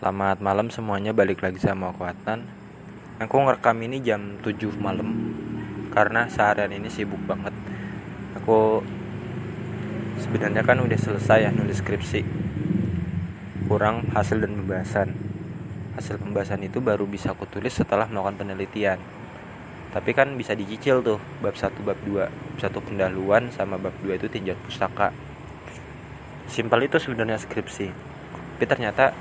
Selamat malam semuanya balik lagi sama aku Atan Aku ngerekam ini jam 7 malam Karena seharian ini sibuk banget. Aku sebenarnya kan udah selesai ya nulis skripsi. Kurang hasil dan pembahasan. Hasil pembahasan itu baru bisa aku tulis setelah melakukan penelitian. Tapi kan bisa dicicil tuh Bab 1, bab 2 Bab 1 pendahuluan sama bab 2 itu tinjau pustaka. Simpel itu sebenarnya skripsi. Tapi ternyata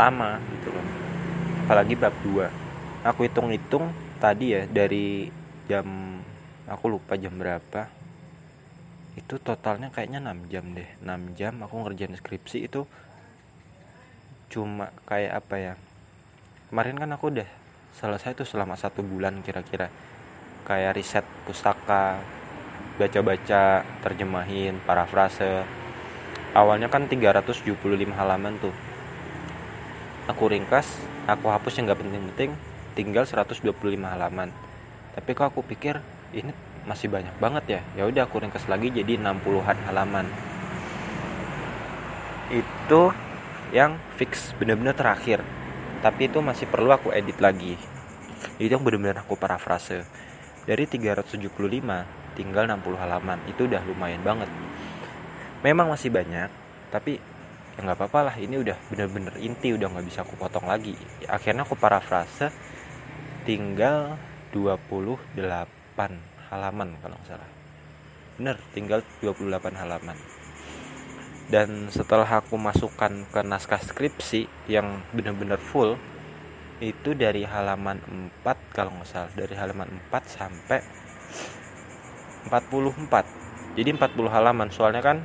lama gitu loh apalagi bab 2 aku hitung-hitung tadi ya dari jam aku lupa jam berapa. Itu totalnya kayaknya 6 jam deh. 6 jam aku ngerjain skripsi itu cuma kayak apa ya. Kemarin kan aku udah selesai tuh selama satu bulan kira-kira. Kayak riset pustaka baca-baca terjemahin parafrase. Awalnya kan 375 halaman tuh aku ringkas aku hapus yang nggak penting-penting tinggal 125 halaman. Tapi kok aku pikir ini masih banyak banget ya? Ya udah aku ringkas lagi jadi 60-an halaman. Itu yang fix bener-bener terakhir. Tapi itu masih perlu aku edit lagi. Itu yang bener-bener aku parafrase. Dari 375 tinggal 60 halaman. Itu udah lumayan banget. Memang masih banyak tapi ya nggak apa-apa lah ini udah bener-bener inti udah nggak bisa aku potong lagi. Akhirnya aku parafrase tinggal 28 halaman kalau nggak salah. Bener tinggal 28 halaman. Dan setelah aku masukkan ke naskah skripsi yang bener-bener full itu dari halaman 4 kalau nggak salah dari halaman 4 sampai 44 jadi 40 halaman soalnya kan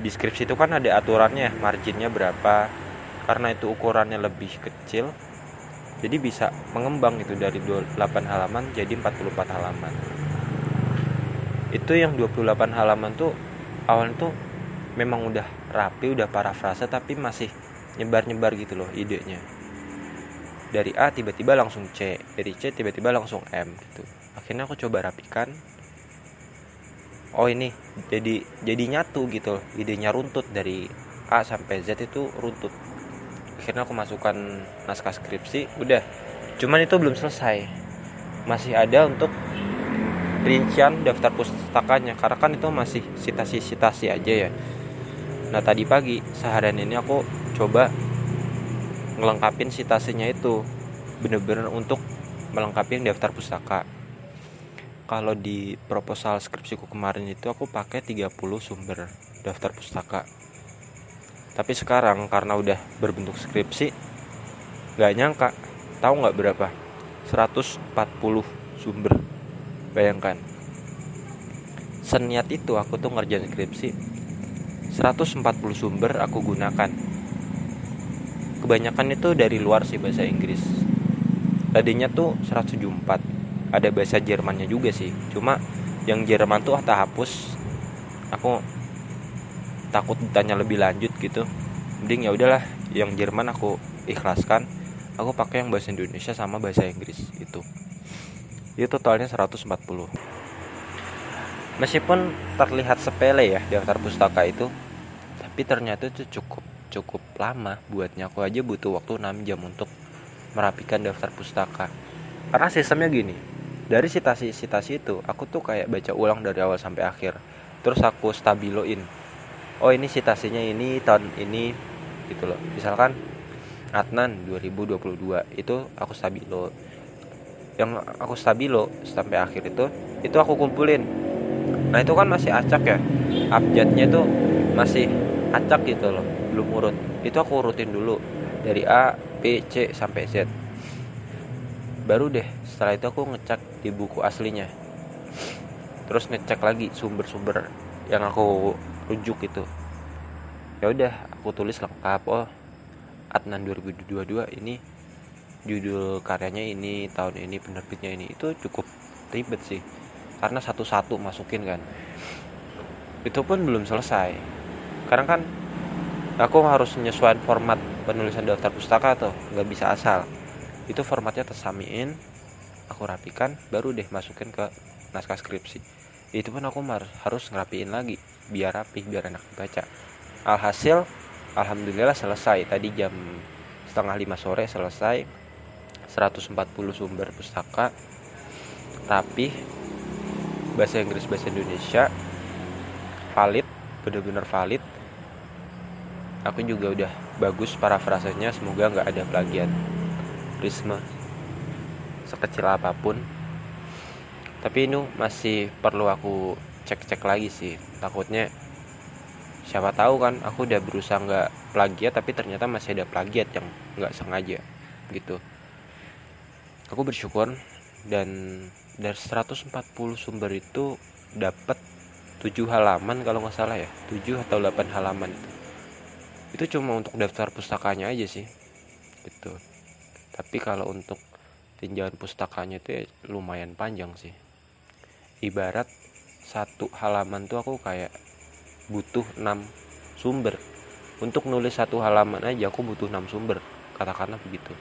deskripsi itu kan ada aturannya marginnya berapa. Karena itu ukurannya lebih kecil jadi bisa mengembang itu dari 28 halaman jadi 44 halaman. Itu yang 28 halaman tuh awalnya tuh memang udah rapi udah parafrase tapi masih nyebar-nyebar gitu loh idenya. Dari A tiba-tiba langsung C dari C tiba-tiba langsung M gitu. Akhirnya aku coba rapikan oh ini jadi jadi nyatu gitu idenya runtut dari A sampai Z itu runtut. Akhirnya aku masukkan naskah skripsi udah. Cuman itu belum selesai. Masih ada untuk rincian daftar pustakanya karena kan itu masih citasi-citasi aja ya. Nah tadi pagi seharian ini aku coba ngelengkapin citasinya itu. Bener-bener untuk melengkapi daftar pustaka kalau di proposal skripsiku kemarin itu aku pakai 30 sumber daftar pustaka. Tapi sekarang karena udah berbentuk skripsi nggak nyangka. Tahu nggak berapa? 140 sumber. Bayangkan. Seniat itu aku tuh ngerjain skripsi 140 sumber aku gunakan. Kebanyakan itu dari luar sih bahasa Inggris. Tadinya tuh 174 ada bahasa Jermannya juga sih. Cuma yang Jerman tuh tak hapus aku takut tanya lebih lanjut gitu. Mending ya udahlah yang Jerman aku ikhlaskan. Aku pakai yang bahasa Indonesia sama bahasa Inggris itu itu totalnya 140 meskipun terlihat sepele ya daftar pustaka itu tapi ternyata itu cukup cukup lama buatnya. Aku aja butuh waktu 6 jam untuk merapikan daftar pustaka. Karena sistemnya gini dari citasi-citasi itu aku tuh kayak baca ulang dari awal sampai akhir. Terus aku stabiloin. Oh ini citasinya ini tahun ini gitu loh. Misalkan Adnan 2022 itu aku stabilo. Yang aku stabilo sampai akhir itu itu aku kumpulin. Nah itu kan masih acak ya. Abjadnya tuh masih acak gitu loh belum urut. Itu aku urutin dulu dari A B C sampai Z baru deh setelah itu aku ngecek di buku aslinya. Terus ngecek lagi sumber-sumber yang aku rujuk itu. Ya udah aku tulis lengkap oh Adnan 2022 ini judul karyanya ini tahun ini penerbitnya ini. Itu cukup ribet sih karena satu-satu masukin kan. Itu pun belum selesai. Karena kan aku harus menyesuaikan format penulisan daftar pustaka tuh nggak bisa asal itu formatnya tersamiin aku rapikan baru deh masukin ke naskah skripsi. Itu pun aku harus ngerapiin lagi biar rapi biar enak dibaca. Alhasil alhamdulillah selesai. Tadi jam setengah lima sore selesai 140 sumber pustaka. Rapih bahasa Inggris bahasa Indonesia valid benar-benar valid. Aku juga udah bagus parafrasenya semoga nggak ada plagiat risma sekecil apa pun. Tapi ini masih perlu aku cek-cek lagi sih. Takutnya siapa tahu kan aku udah berusaha nggak plagiat tapi ternyata masih ada plagiat yang nggak sengaja gitu. Aku bersyukur dan dari 140 sumber itu dapat 7 halaman kalau nggak salah ya. 7 atau 8 halaman. Itu itu cuma untuk daftar pustakanya aja sih gitu tapi kalau untuk tinjauan pustakanya itu ya lumayan panjang sih. Ibarat satu halaman tuh aku kayak butuh 6 sumber. Untuk nulis satu halaman aja aku butuh 6 sumber katakanlah begitu